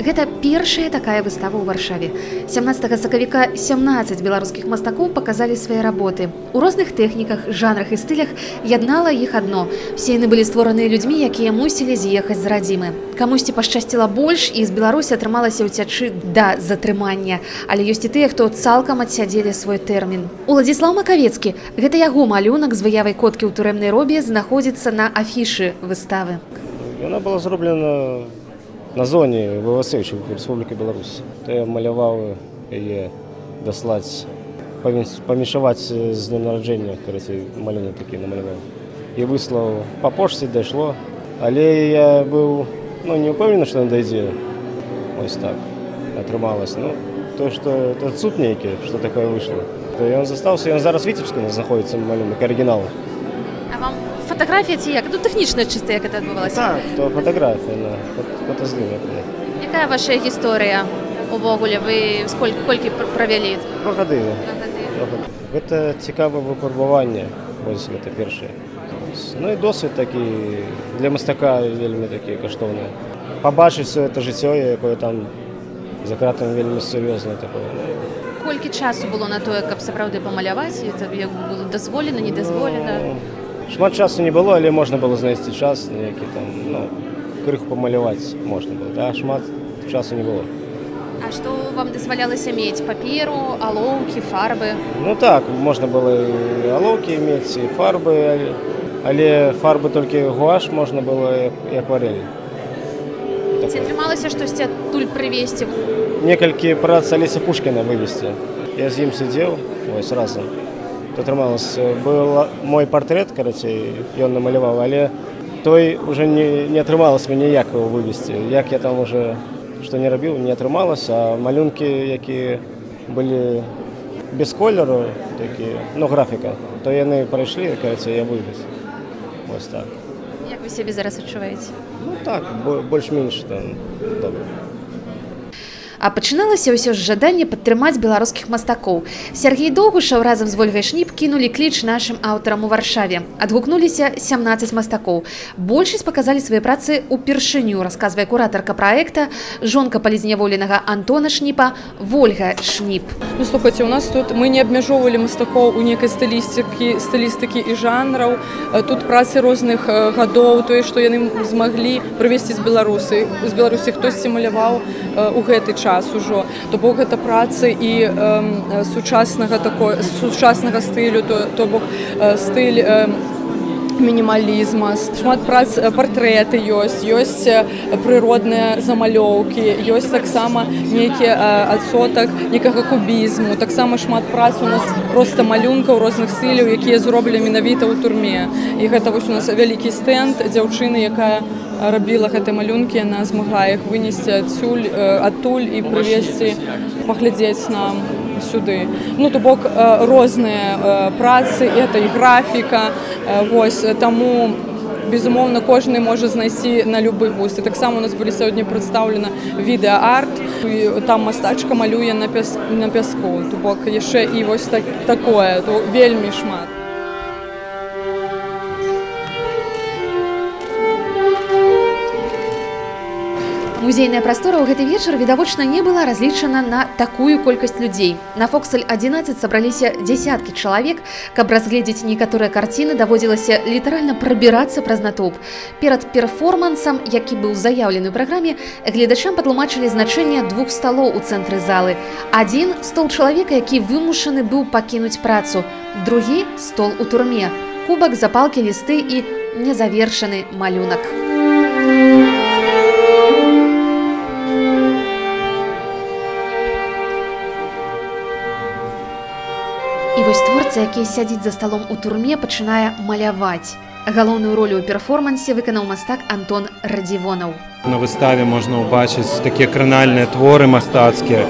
Гэта першая такая выстава ў варшаве. 17 сакавіка 17 беларускіх мастакоў паказалі свае работы. У розных тэхніках, жанрах і стылях яднала іх адно. Все яны былі створаныя людзьмі, якія мусілі з'ехаць з радзімы. Камусьці пашчасціла больш і з Беларусі атрымалася ўцячы да затрымання. Але ёсць і тыя, хто цалкам адсядзелі свой тэрмін. Уладзіслав Макавецкі, гэта яго малюнак з выявай коткі ў турэмнай робе знаходзіцца на афішы выставы. Яна была зроблена на зоне ВВС Республіки Беларусь. То я маляваў яе даслаць памешаваць з днем нараджэння карацей малюнак такі намаляваў і выслаў па пошце дайшло але я быў ну не ўпэўнены што дайдзе ось так атрымалось ну то что это суд нейкі что такое выйшло то ён застаўся ён зараз віцебска знаходіцца малюнак арыгінал А вам фатаграфія ці як? Ну тэхнічна чыста як это адбывалася так то фотографія на фотаздымак якая ваша гісторыя увогуле вы сколь колькі пр- правялі про гады гэта цікавае выпрабаванне вось гэта першае ну і досвед такі для мастака вельмі такі каштоўны пабачыць все это жыццё якое там за кратам вельмі сур'ёзнае такое колькі часу было на тое каб сапраўды памаляваць это як было дазволена не дазволена Ну, шмат часу не было але можна было знайсці час які там ну крыху памаляваць можна было да? Шмат часу не было. А што вам дазвалялася мець? Паперу алоўкі фарбы? Ну так можна было і алоўкі мець і фарбы але, але фарбы толькі гуаш можна было і і акварель ці атрымалася штосьці адтуль прывесці некалькі прац алеся пушкіна вывесці я з ім сидзеў вось разам то атрымалось был мой портрет карацей ён намаляваў але той уже не, не атрымалось мне ніяк его вывесці як я там уже што не рабіў не атрымалось а малюнкі якія былі без колеру такі ну графіка то яны прайшлі карацей я вывез вось так. Як вы сябе зараз адчуваеце ну так бо- больш-менш там добра А пачыналася ўсё з жадання падтрымаць беларускіх мастакоў. Сергей Доўгушаў разам з Вольгай Шніп кінулі кліч нашым аўтарам у варшаве. Адгукнуліся 17 мастакоў. Большасць паказалі свае працы ўпершыню, расказвае куратарка праекта, жонка палізняволенага Антона Шніпа, Вольга Шніп. Ну, слухайте, у нас тут мы не абмяжоўвалі мастакоў у нейкай стылістыкі стылістыкі і жанраў тут працы розных гадоў тое што яны змаглі прывесці з беларусы з беларусі хтосьці маляваў у гэты час ужо то бок гэта працы і э, сучаснага такой сучаснага стылю то, то бок э, стыль э, мінімалізма. Шмат прац партрэты ёсць ёсць прыродныя замалёўкі ёсць таксама нейкі адсотак некага кубізму. Таксама шмат прац у нас просто малюнкаў розных стыляў якія зроблены менавіта ў турме. І гэта вось у нас вялікі стэнд дзяўчыны якая рабіла гэты малюнкі яна змагла іх вынесці адсюль адтуль і прывесці паглядзець нам сюды. Ну то бок розныя працы это і графіка вось таму безумоўна кожны можа знайсці на любы густ. І таксама у нас былі сёння прадстаўлена відэаарт там мастачка малюе на пяс на пяску. То бок яшчэ і вось так такое то вельмі шмат Музейная прастора ў гэты вечар відавочна не была разлічана на такую колькасць людзей. На Фоксель 11 сабраліся дзясяткі чалавек, каб разгледзець некаторыя карціны даводзілася літаральна прабірацца праз натоўп. Перад перформансам, які быў заяўлены праграме, гледачам патлумачылі значэнне двух сталоў у цэнтры залы. Адзін стол чалавека, які вымушаны быў пакінуць працу. Другі стол у турме. Кубак, запалкі, лісты і незавершаны малюнак. Вось творца, які сядзіць за сталом у турме, пачынае маляваць. Галоўную ролю ў перформансе выканаў мастак Антон Радзівонаў. На выставе можна ўбачыць такія кранальныя творы мастацкія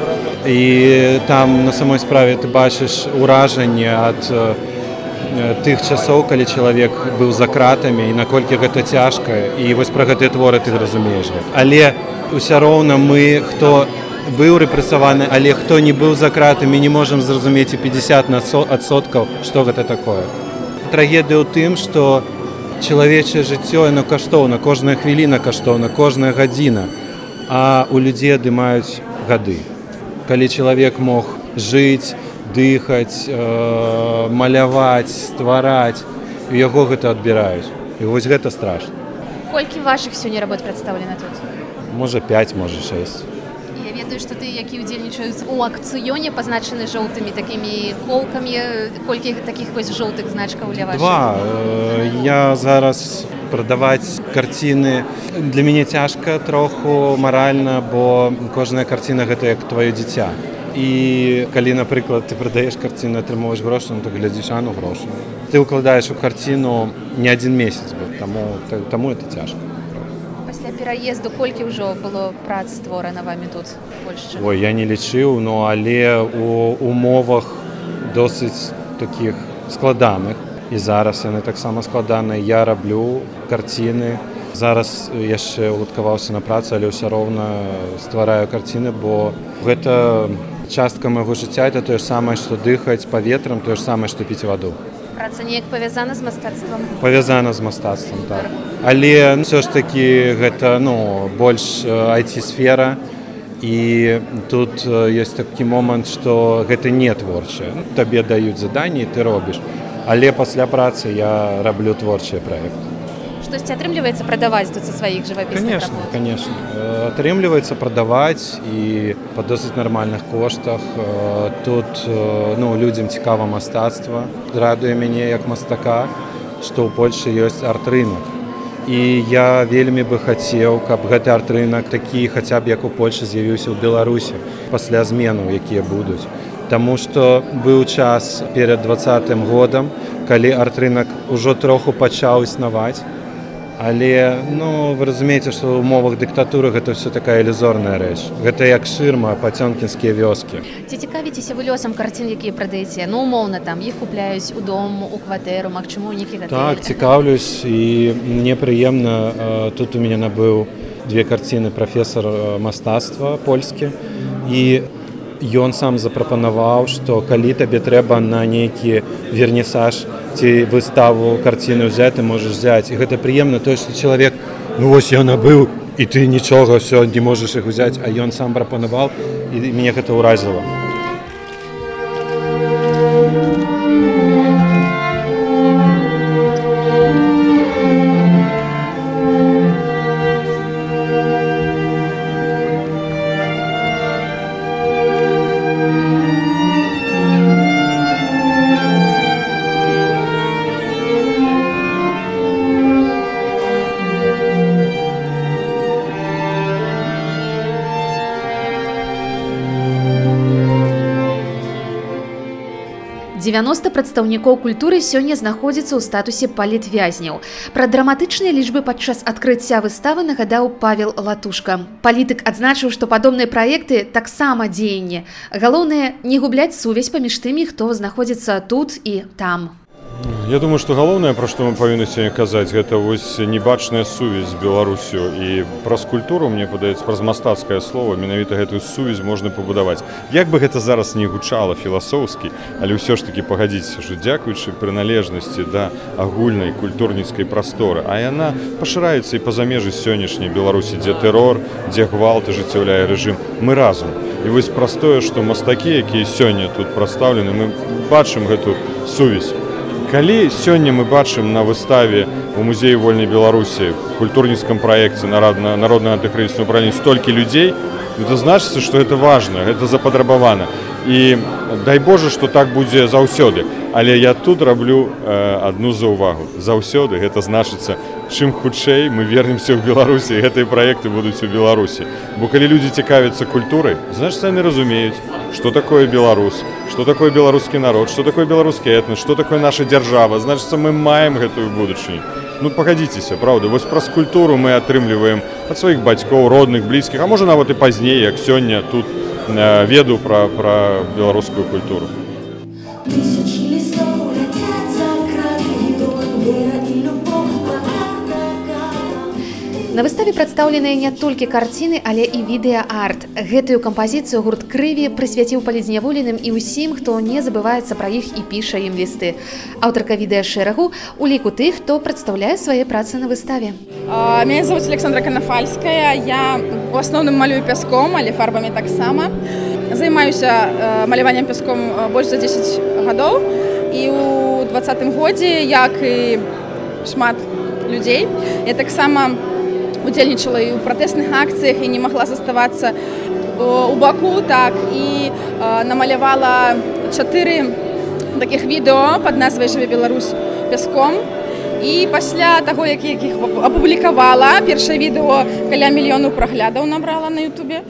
і там на самой справе ты бачыш уражанне ад тых часоў калі чалавек быў за кратамі і наколькі гэта цяжка і вось пра гэтыя творы ты разумееш але ўсё роўна мы хто быў рэпрэсаваны, але хто не быў за кратамі, не можам зразумець і 50 адсоткаў, што гэта такое. Трагедыя ў тым, што чалавечае жыццё яно каштоўна, кожная хвіліна каштоўна, кожная гадзіна, а у людзей адымаюць гады. Калі чалавек мог жыць, дыхаць, э, маляваць, ствараць, у яго гэта адбіраюць. І вось гэта страшна. Колькі вашых сёння работ прадстаўлена тут? Можа 5, можа 6. Ведаю, што ты, які ўдзельнічаюць у акцыёне, пазначаны жоўтымі такімі колкамі, колькі такіх вось жоўтых значкаў для вашых? Два. Э, Я зараз прадаваць карціны. Для мяне цяжка троху маральна, бо кожная карціна гэта як тваё дзіця. І калі, напрыклад, ты прадаеш карціну, атрымоўваеш грошы, ну, то глядзіш ану грошы. Ты ўкладаеш у карціну не адзін месяц, бо таму, та- таму это цяжка. Пераезду колькі ўжо было прац створана вамі тут Польшчы? Ой, я не лічыў, ну але у умовах досыць такіх складаных. І зараз яны таксама складаныя. Я раблю карціны. Зараз яшчэ уладкаваўся на працу, але ўсё роўна ствараю карціны, бо гэта частка майго жыцця это тое ж самае, што дыхаць паветрам, тое ж самае, што піць ваду. Праца неяк павязана з мастацтвам. Павязана з мастацтвам так. Але ўсё ж такі гэта ну, больш айці-сфера. І тут э, ёсць такі момант, што гэта не творчае. Ну, Табе даюць заданні, ты робіш. Але пасля працы я раблю творчыя праекты. Штосьці атрымліваецца прадаваць тут са сваіх жывапісных Конечно, работ? конечно. Э, Атрымліваецца прадаваць і па досыць нармальных коштах. Э, Тут э, ну, людзям цікава мастацтва. Радуе мяне як мастака, што ў Польшы ёсць арт-рынак. І я вельмі бы хацеў, каб гэты арт-рынак такі хаця б як у Польшы з'явіўся ў Беларусі пасля зменаў, якія будуць. Таму што быў час перад двадцатым годам, калі арт-рынак ужо троху пачаў існаваць, Але ну, вы разумееце, што ў умовах дыктатуры гэта ўсё такая ілюзорная рэч. Гэта як шырма пацёнкінскія вёскі. Ці цікавіцеся вы лёсам карцін, якія прадаеце? Ну, умоўна, там іх купляюць у дом, у кватэру, магчыма, у нейкі. Так, цікаўлюсь і мне прыемна тут у мяне набыў две карціны прафесор мастацтва польскі і ён сам запрапанаваў, што калі табе трэба на нейкі вернісаж ці выставу карціны ўзяць, ты можаш взяць. І гэта прыемна тое, што чалавек ну вось я набыў і ты нічога ўсё не можаш іх узяць, а ён сам прапанаваў і мяне гэта ўразіла. — 90 прадстаўнікоў культуры сёння знаходзіцца ў статусе палітвязняў. Пра драматычныя лічбы падчас адкрыцця выставы нагадаў Павел Латушка. Палітык адзначыў, што падобныя праекты таксама дзеянне. Галоўнае не губляць сувязь паміж тымі, хто знаходзіцца тут і там. Я думаю, што галоўнае, пра што мы павінны сёння казаць, гэта вось небачная сувязь з Беларусю і праз культуру мне падаецца праз мастацкае слово менавіта гэтую сувязь можна пабудаваць. Як бы гэта зараз не гучала філасофскі, але ўсё ж такі пагадзіцеся, што дзякуючы прыналежнасці да агульнай культурніцкай прасторы, а яна пашыраецца і па-за межы сённяшняй Беларусі, дзе тэрор, дзе гвалт ажыццяўляе рэжым, мы разам. І вось праз тое, што мастакі, якія сёння тут прадстаўлены, мы бачым гэту сувязь. Калі сёння мы бачым на выставе у музеі вольнай беларусі культурніцкам праекце народна народна антыкрызіснае ўправленне столькі людзей это значыцца што это важна гэта запатрабавана і дай Божа што так будзе заўсёды але я тут раблю э, адну заўвагу заўсёды гэта значыцца чым хутчэй мы вернемся ў беларусі гэтыя праекты будуць у беларусі бо калі людзі цікавяцца культурай значыць яны разумеюць что такое беларус что такое беларускі народ? Что такое беларускі этнос что такое наша дзяржава значыцца мы маем гэтую будучыню. Ну пагадзіцеся правда вось праз культуру мы атрымліваем ад сваіх бацькоў родных блізкіх а можа нават і пазней як сёння тут э, веду пра пра беларускую культуру На выставе прадстаўленыя не толькі карціны, але і відэаарт. Гэтую кампазіцыю гурт крыві прысвяціў палізняволеным і ўсім, хто не забываецца пра іх і піша ім лісты. Аўтарка відэа шэрагу у ліку тых, хто прадстаўляе свае працы на выставе. А, Меня зовут Александра Конофальская. Я в основном малюю пяском, але фарбамі таксама. Займаюся маляваннем пяском больш за 10 гадоў. І ў двадцатым годзе, як і шмат людзей, я таксама удзельнічала і ў пратэсных акцыях і не магла заставацца у баку так і э, намалявала чатыры такіх відэо пад назвай жыве Беларусь пяском. І пасля таго, як я іх апублікавала, першае відэо каля мільёну праглядаў набрала на Ютубе.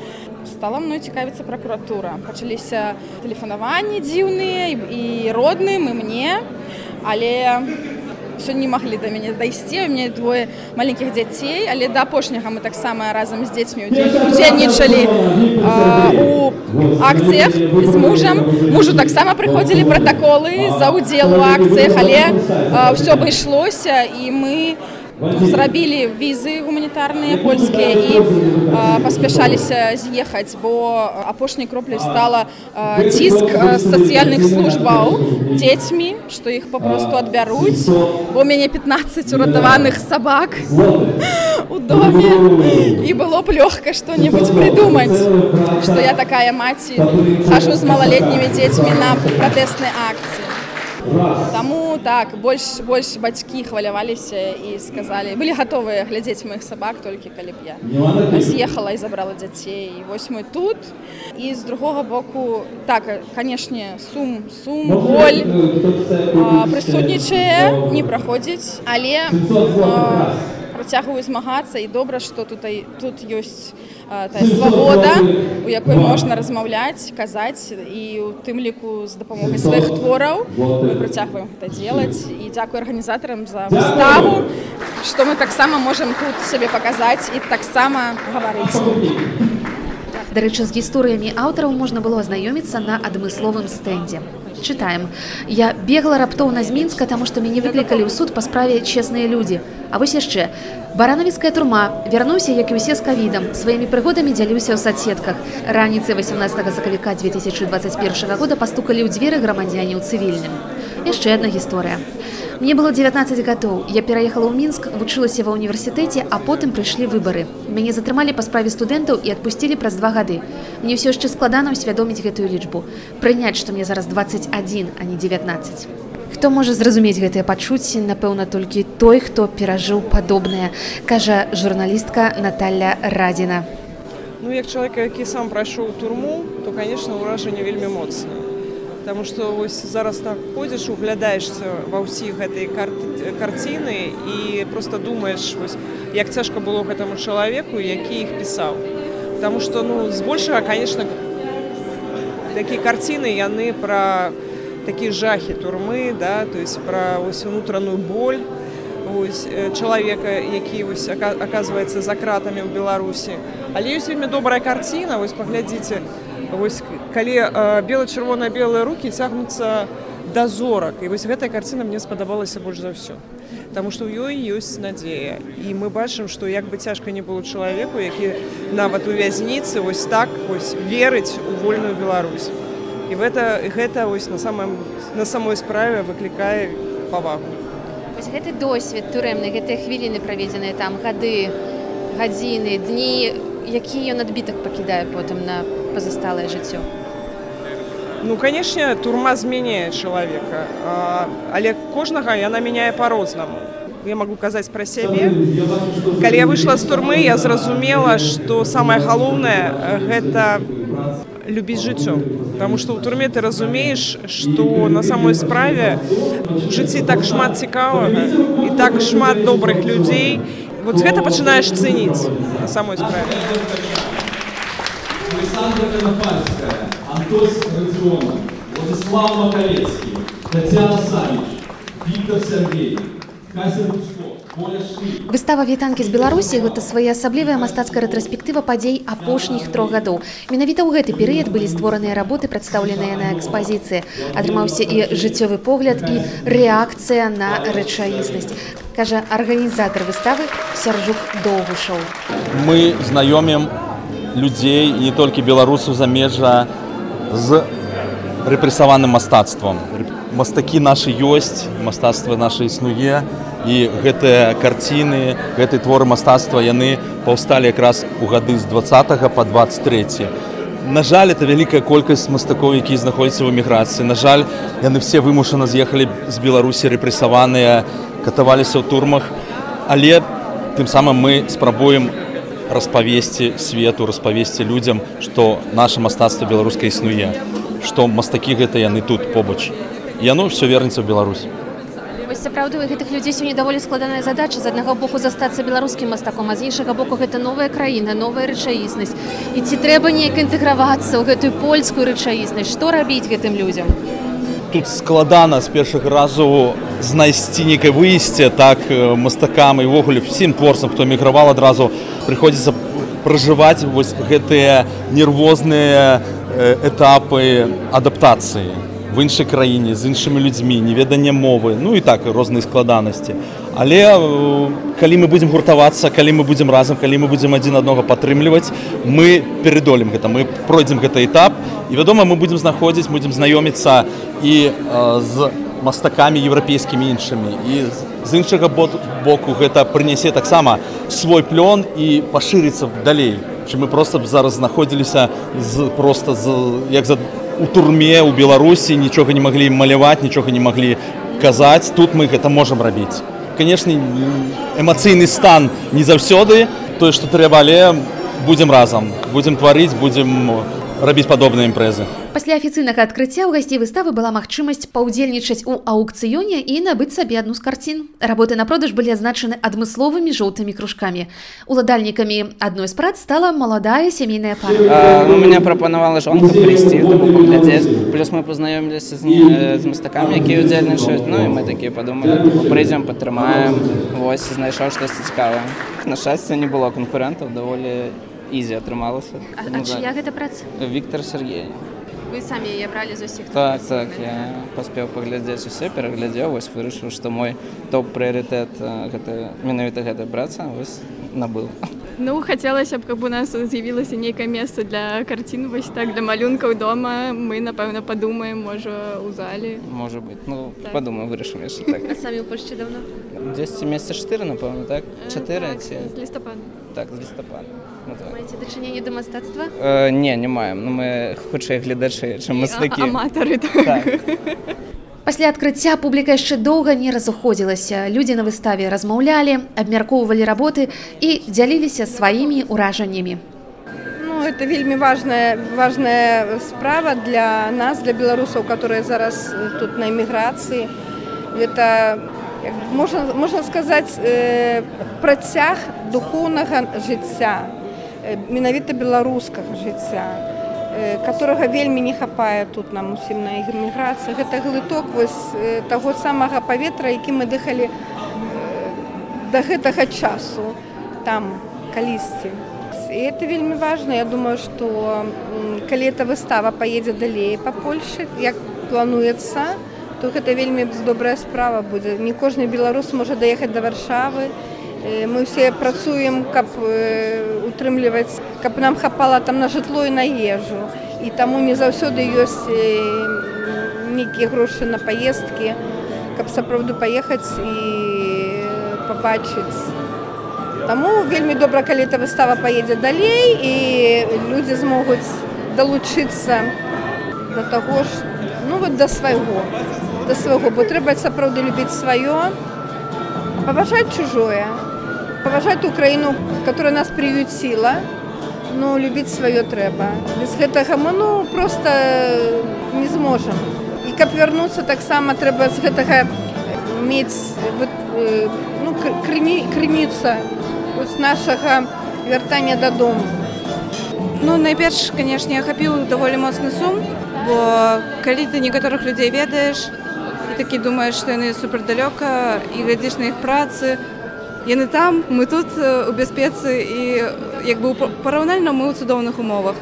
Стала мной цікавіцца пракуратура. Пачаліся тэлефанаванні дзіўныя і- родным і мне, але ўсё не маглі да мяне дайсці. У мяне двое маленькіх дзяцей, але да апошняга мы таксама разам з дзецьмі удзел- удзельнічалі у акцыях з мужам. Мужу таксама прыходзілі пратаколы за ўдзел у акцыях, але ўсё абышлося і мы зрабілі візы гуманітарныя польскія і паспяшаліся з'ехаць, бо апошняй кропляй стала ціск сацыяльных службаў дзецьмі, што іх папросту адбяруць, ў мяне 15 уратаваных сабак у доме і было б лёгка што-небудзь прыдумаць, што я такая маці хожу з малалетнімі дзецьмі на пратэсныя акцыі. Таму так больш больш бацькі хваляваліся і сказалі былі гатовыя глядзець маіх сабак толькі калі б я з'ехала і забрала дзяцей і вось мы тут. І з другога боку так канешне сум сум боль прысутнічае не праходзіць але а, працягваю змагацца і добра што тут тут ёсць тая свабода у якой можна размаўляць казаць і у тым ліку з дапамогай сваіх твораў мы працягваем гэта делать і дзякую арганізатарам за выставу што мы таксама можам тут сябе паказаць і таксама гаварыць. Дарэчы, з гісторыямі аўтараў можна было азнаёміцца на адмысловым стэндзе. Чытаем. Я бегла раптоўна з мінска, таму што мяне выклікалі ў суд па справе чесныя людзі. А вось яшчэ баранавіцкая турма вярнуўся, як і ўсе з кавідам. Сваімі прыгодамі дзяліўся ў садсетках. Раніцай 18 сакавіка 2021 года пастукалі ў дзверы грамадзяне ў цывільным. Яшчэ адна гісторыя. Мне было 19 гадоў. Я пераехала ў мінск, вучылася ва ўніверсітэце, а потым прыйшлі выбары. Мяне затрымалі па справе студэнтаў і адпусцілі праз два гады. Мне ўсё яшчэ складана ўсвядоміць гэтую лічбу. Прыняць, што мне зараз 21, а не 19. Хто можа зразумець гэтыя пачуцці, напэўна, толькі той, хто перажыў падобнае, кажа журналістка Наталля Радзіна. Ну, як чалавек, які сам прайшоў турму, то, конечно, ўражанне вельмі моцнае. Таму што вось зараз так ходзіш, углядаешся ва ўсіх гэтай кар карціны і проста думаеш, вось, як цяжка было гэтаму чалавеку, які іх пісаў. Таму што ну, збольшага, конечно, такія карціны яны пра такія жахі турмы, да, то есть пра ось, унутраную боль, ось, э, чалавека, які ось, аказваецца за кратамі ў Беларусі. Але ёсць вельмі добрая карціна, вось паглядзіце, вось, калі э, бела-чырвона белыя рукі цягнуцца да зорак. І вось гэтая карціна мне спадабалася больш за ўсё. Таму што ў ёй ёсць надзея. І мы бачым, што як бы цяжка не было чалавеку, які нават у вязніцы вось так вось, верыць у вольную Беларусь. І гэта, гэта вось, на, самым, на самой справе выклікае павагу. Вось гэты досвед турэмны, гэтыя хвіліны праведзеныя там гады, гадзіны, дні, які ён адбітак пакідае потым на пазасталае жыццё. Ну, канешне, турма змяняе чалавека, але кожнага яна мяняе па-рознаму. Я магу казаць пра сябе. Калі я выйшла з турмы, я зразумела, што самае галоўнае э, гэта любіць жыццё. Таму што ў турме ты разумееш, што на самой справе у жыцці так шмат цікавага і так шмат добрых людзей. Вот гэта пачынаеш цэніць на самой справе. Владислав Маковецкий, Татьяна Савич, Виктор Сергеев, Кася Ручко. Выстава вітанкі з Беларусі гэта своеасаблівая мастацкая рэтраспектыва падзей апошніх трох гадоў. Менавіта ў гэты перыяд былі створаныя работы, прадстаўленыя на экспазіцыі. Атрымаўся і жыццёвы погляд і рэакцыя на рэчаіснасць. Кажа арганізатар выставы Сяржук Доўгушаў. Мы знаёмім людзей не толькі беларусаў замежжа з рэпрэсаваным мастацтвам. Мастакі нашы ёсць, мастацтва наша існуе і гэтыя карціны, гэты творы мастацтва яны паўсталі якраз у гады з 20 по 23. На жаль, это вялікая колькасць мастакоў, якія знаходзяцца ў эміграцыі. На жаль, яны все вымушана з'ехалі з Беларусі рэпрэсаваныя, катаваліся ў турмах, але тым самым мы спрабуем распавесці свету, распавесці людзям, што наша мастацтва беларускае існуе, што мастакі гэта яны тут побач. Яно ўсё вернецца ў Беларусь. Сапраўды у гэтых людзей сёння даволі складаная задача з аднаго боку застацца беларускім мастаком, а з іншага боку гэта новая краіна, новая рэчаіснасць. І ці трэба неяк інтэгравацца ў гэтую польскую рэчаіснасць, што рабіць гэтым людзям? Тут складана з першага разу знайсці некае выйсце так мастакам і ўвогуле всім творцам, хто эміграваў адразу прыходзіцца пражываць вось гэтыя нервозныя этапы адаптацыі в іншай краіне з іншымі людзьмі неведанне мовы ну і так розныя складанасці. Але калі мы будзем гуртавацца калі мы будзем разам калі мы будзем адзін аднога падтрымліваць мы перадолем гэта мы пройдзем гэты этап. І вядома мы будзем знаходзіць будзем знаёміцца і э, з мастакамі еўрапейскімі іншымі. І з іншага боку гэта прынясе таксама свой плён і пашырыцца далей чым мы просто б зараз знаходзіліся з просто з як за у турме у беларусі нічога не маглі маляваць нічога не маглі казаць тут мы гэта можам рабіць конечно эмацыйны стан не заўсёды тое што трэба але будзем разам будзем тварыць будзем рабіць падобныя імпрэзы Пасля афіцыйнага адкрыцця ў гасцей выставы была магчымасць паўдзельнічаць у аўкцыёне і набыць сабе адну з карцін. Работы на продаж былі азначаны адмысловымі жоўтымі кружкамі. Уладальнікамі адной з прац стала маладая сямейная пара. А, у меня прапанавала жонка прыйсці паглядзець. Плюс мы пазнаёміліся з, з мастакамі, якія ўдзельнічаюць. Ну і мы такія падумалі, прыйдзем, падтрымаем. Вось знайшоў штосьці цікавае. На шчасце не было канкурэнтаў, даволі ізі атрымалася. А, а чыя гэта праца? Віктор Сергей. Вы самі яе бралі з усіх так так я паспеў паглядзець усе пераглядзеў вось вырашыў што мой топ прыярытэт гэта менавіта гэта праца вось набыл. Ну хацелася б каб у нас з'явілася нейкае месца для карцін вось так для малюнкаў дома. Мы напэўна падумаем можа у зале можа быть. Ну так. падумаю вырашым яшчэ так. Самі ў польшчы давно? 10 месяца 4 напэўна так? 4 так, ці лістапад так з лістапада Ну, маеце дачыненне да мастацтва э, не не маем. Ну мы хутчэй гледачы чым мастакі аматары так. так. Пасля адкрыцця публіка яшчэ доўга не разыходзілася людзі на выставе размаўлялі абмяркоўвалі работы і дзяліліся сваімі ўражаннямі ну это вельмі важная важная справа для нас для беларусаў которые зараз тут на эміграцыі это можна можна сказаць э, працяг духоўнага жыцця менавіта беларускага жыцця которого вельмі не хапае тут нам усім на эміграцыі. Гэта глыток вось таго самага паветра які мы дыхалі да гэтага часу там калісьці. І это вельмі важно я думаю что калі эта выстава поедзе далей па польльше як плануецца то гэта вельмі добрая справа будзе. Не кожны беларус можа даехаць да варшавы мы все працуем каб утрымліваць каб нам хапала там на жытло і на ежу. І таму не заўсёды ёсць нейкія грошы на паездкі каб сапраўды паехаць і пабачыць Таму вельмі добра калі эта выстава паедзе далей і людзі змогуць далучыцца да таго ж ну вот да свайго да свайго бо трэба сапраўды любіць сваё паважаць чужое паважаць украіну которая нас приютила но любіць сваё трэба без гэтага мы ну просто не зможам. І каб вярнуцца таксама трэба з гэтага мець ну, крымі крыміцца з нашага вяртання дадому. Ну найперш канешне ахапіў даволі моцны сум бо калі ты некаторых людзей ведаеш такі думаеш што яны супердалёка і глядзіш на іх працы то Яны там, мы тут у бяспецы і як бы параўнальна мы ў цудоўных умовах.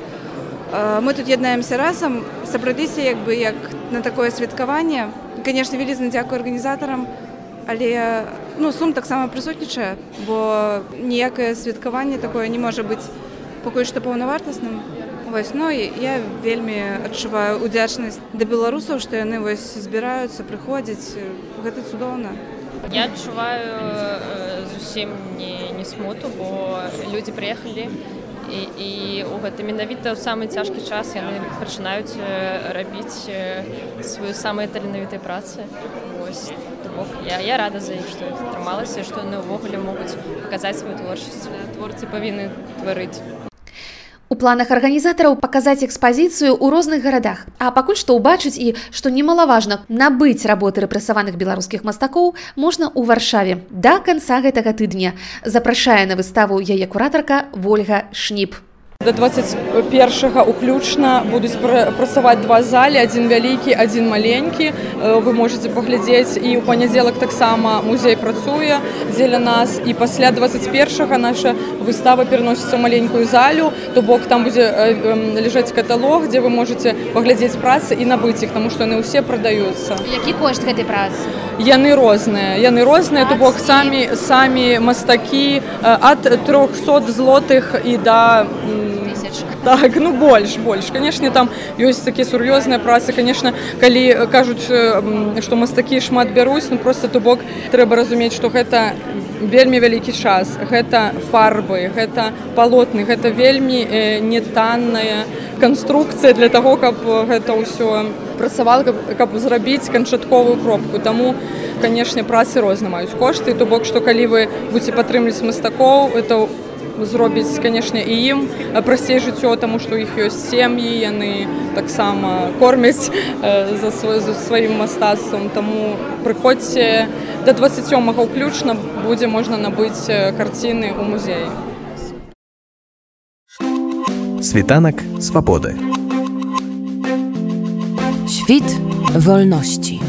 Мы тут яднаемся разам, сапраўдзіся як бы як на такое святкаванне. Канешне, вялізна дзякую арганізатарам, але ну, сум таксама прысутнічае, бо ніякае святкаванне такое не можа быць пакуль што паўнавартасным. Вось, ну, я вельмі адчуваю удзячнасць да беларусаў, што яны вось збіраюцца прыходзіць гэта цудоўна. Я адчуваю э, зусім не, не смуту, бо людзі прыехалі і, і у гэта менавіта ў самы цяжкі час яны пачынаюць э, рабіць э, сваю самыя таленавітыя працы. Бок, я, я рада за іх, што атрымалася, што яны ўвогуле могуць паказаць сваю творчасць. Творцы павінны тварыць. У планах арганізатараў паказаць экспазіцыю ў розных гарадах, а пакуль што ўбачыць і, што немалаважна, набыць работы рэпрэсаваных беларускіх мастакоў можна ў варшаве да канца гэтага тыдня. Запрашае на выставу яе куратарка Вольга Шніп. До 21 уключна будуць працаваць два залі, адзін вялікі, адзін маленькі. Э, Вы можете паглядзець і ў панядзелак таксама музей працуе дзеля нас і пасля 21 наша выстава пераносіцца ў маленькую залю, то бок там будзе ляжаць каталог, дзе вы можете паглядзець працы і набыць іх, таму што яны ўсе прадаюцца. Які кошт гэтай працы? Яны розныя, яны розныя, то бок самі самі мастакі ад 300 злотых і да так ну больш больш канешне там ёсць такія сур'ёзныя працы конечно калі кажуць што мастакі шмат бяруць ну просто то бок трэба разумець што гэта вельмі вялікі час гэта фарбы гэта палотны гэта вельмі нетанная канструкцыя для таго каб гэта ўсё працавала каб, каб зрабіць канчатковую кропку. Таму канешне працы розна маюць кошты. То бок што калі вы будете падтрымліваць мастакоў это у зробіць канешне і ім прасцей жыццё таму што іх ёсць сем'і яны таксама кормяць за свой за сваім мастацтвам. Таму прыходзьце да 27 ўключна будзе можна набыць карціны ў музеі. Світанак свабоды. Świt wolności.